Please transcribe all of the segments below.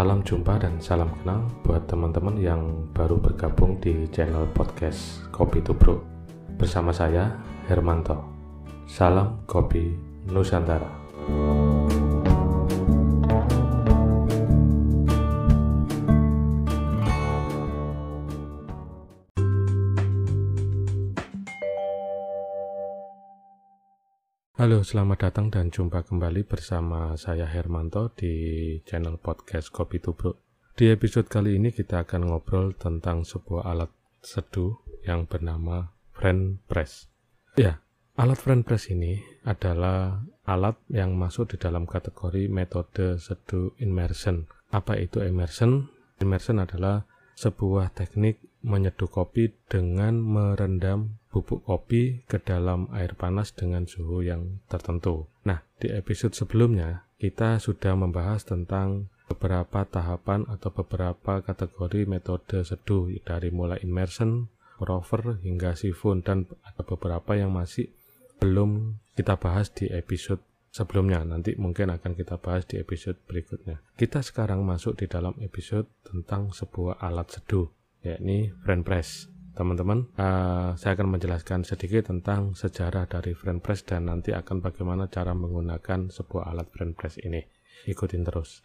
Salam jumpa dan salam kenal buat teman-teman yang baru bergabung di channel podcast Kopi Tubruk bersama saya Hermanto. Salam Kopi Nusantara. Halo, selamat datang dan jumpa kembali bersama saya Hermanto di channel podcast Kopi Tubruk. Di episode kali ini kita akan ngobrol tentang sebuah alat seduh yang bernama Friend Press. Ya, alat Friend Press ini adalah alat yang masuk di dalam kategori metode seduh immersion. Apa itu immersion? Immersion adalah sebuah teknik menyeduh kopi dengan merendam bubuk kopi ke dalam air panas dengan suhu yang tertentu. Nah, di episode sebelumnya kita sudah membahas tentang beberapa tahapan atau beberapa kategori metode seduh dari mulai immersion, rover hingga siphon dan ada beberapa yang masih belum kita bahas di episode sebelumnya. Nanti mungkin akan kita bahas di episode berikutnya. Kita sekarang masuk di dalam episode tentang sebuah alat seduh, yakni friend press teman-teman uh, saya akan menjelaskan sedikit tentang sejarah dari friend press dan nanti akan bagaimana cara menggunakan sebuah alat friend press ini ikutin terus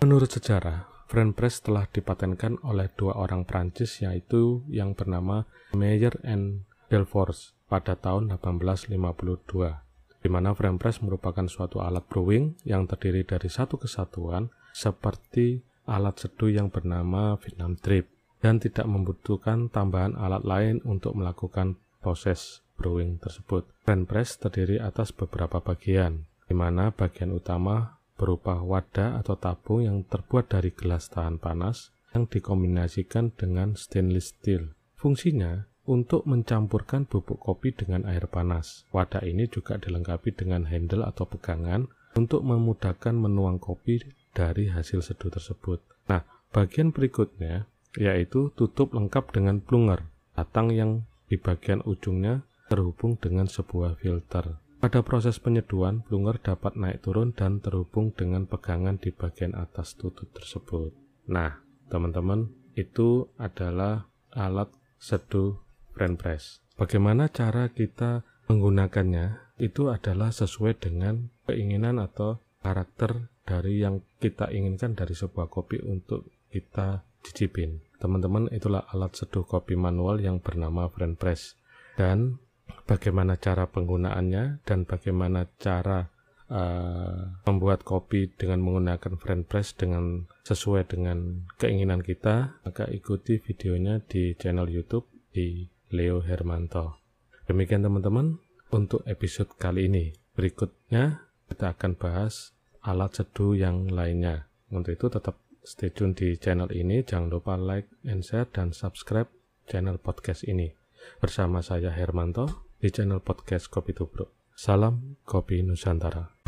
menurut sejarah friend press telah dipatenkan oleh dua orang Prancis yaitu yang bernama Meyer and Delforce pada tahun 1852 di mana friend press merupakan suatu alat brewing yang terdiri dari satu kesatuan seperti alat seduh yang bernama Vietnam Drip dan tidak membutuhkan tambahan alat lain untuk melakukan proses brewing tersebut. Brand press terdiri atas beberapa bagian, di mana bagian utama berupa wadah atau tabung yang terbuat dari gelas tahan panas yang dikombinasikan dengan stainless steel. Fungsinya untuk mencampurkan bubuk kopi dengan air panas. Wadah ini juga dilengkapi dengan handle atau pegangan untuk memudahkan menuang kopi dari hasil seduh tersebut. Nah, bagian berikutnya yaitu tutup lengkap dengan plunger, batang yang di bagian ujungnya terhubung dengan sebuah filter. Pada proses penyeduhan, plunger dapat naik turun dan terhubung dengan pegangan di bagian atas tutup tersebut. Nah, teman-teman, itu adalah alat seduh friend press. Bagaimana cara kita menggunakannya? Itu adalah sesuai dengan keinginan atau karakter dari yang kita inginkan dari sebuah kopi untuk kita cicipin. Teman-teman, itulah alat seduh kopi manual yang bernama Friend Press. Dan bagaimana cara penggunaannya dan bagaimana cara uh, membuat kopi dengan menggunakan Friend Press dengan sesuai dengan keinginan kita, maka ikuti videonya di channel YouTube di Leo Hermanto. Demikian teman-teman untuk episode kali ini. Berikutnya kita akan bahas alat seduh yang lainnya. Untuk itu tetap Stay tune di channel ini, jangan lupa like and share dan subscribe channel podcast ini. Bersama saya Hermanto di channel podcast Kopi Tubruk. Salam Kopi Nusantara.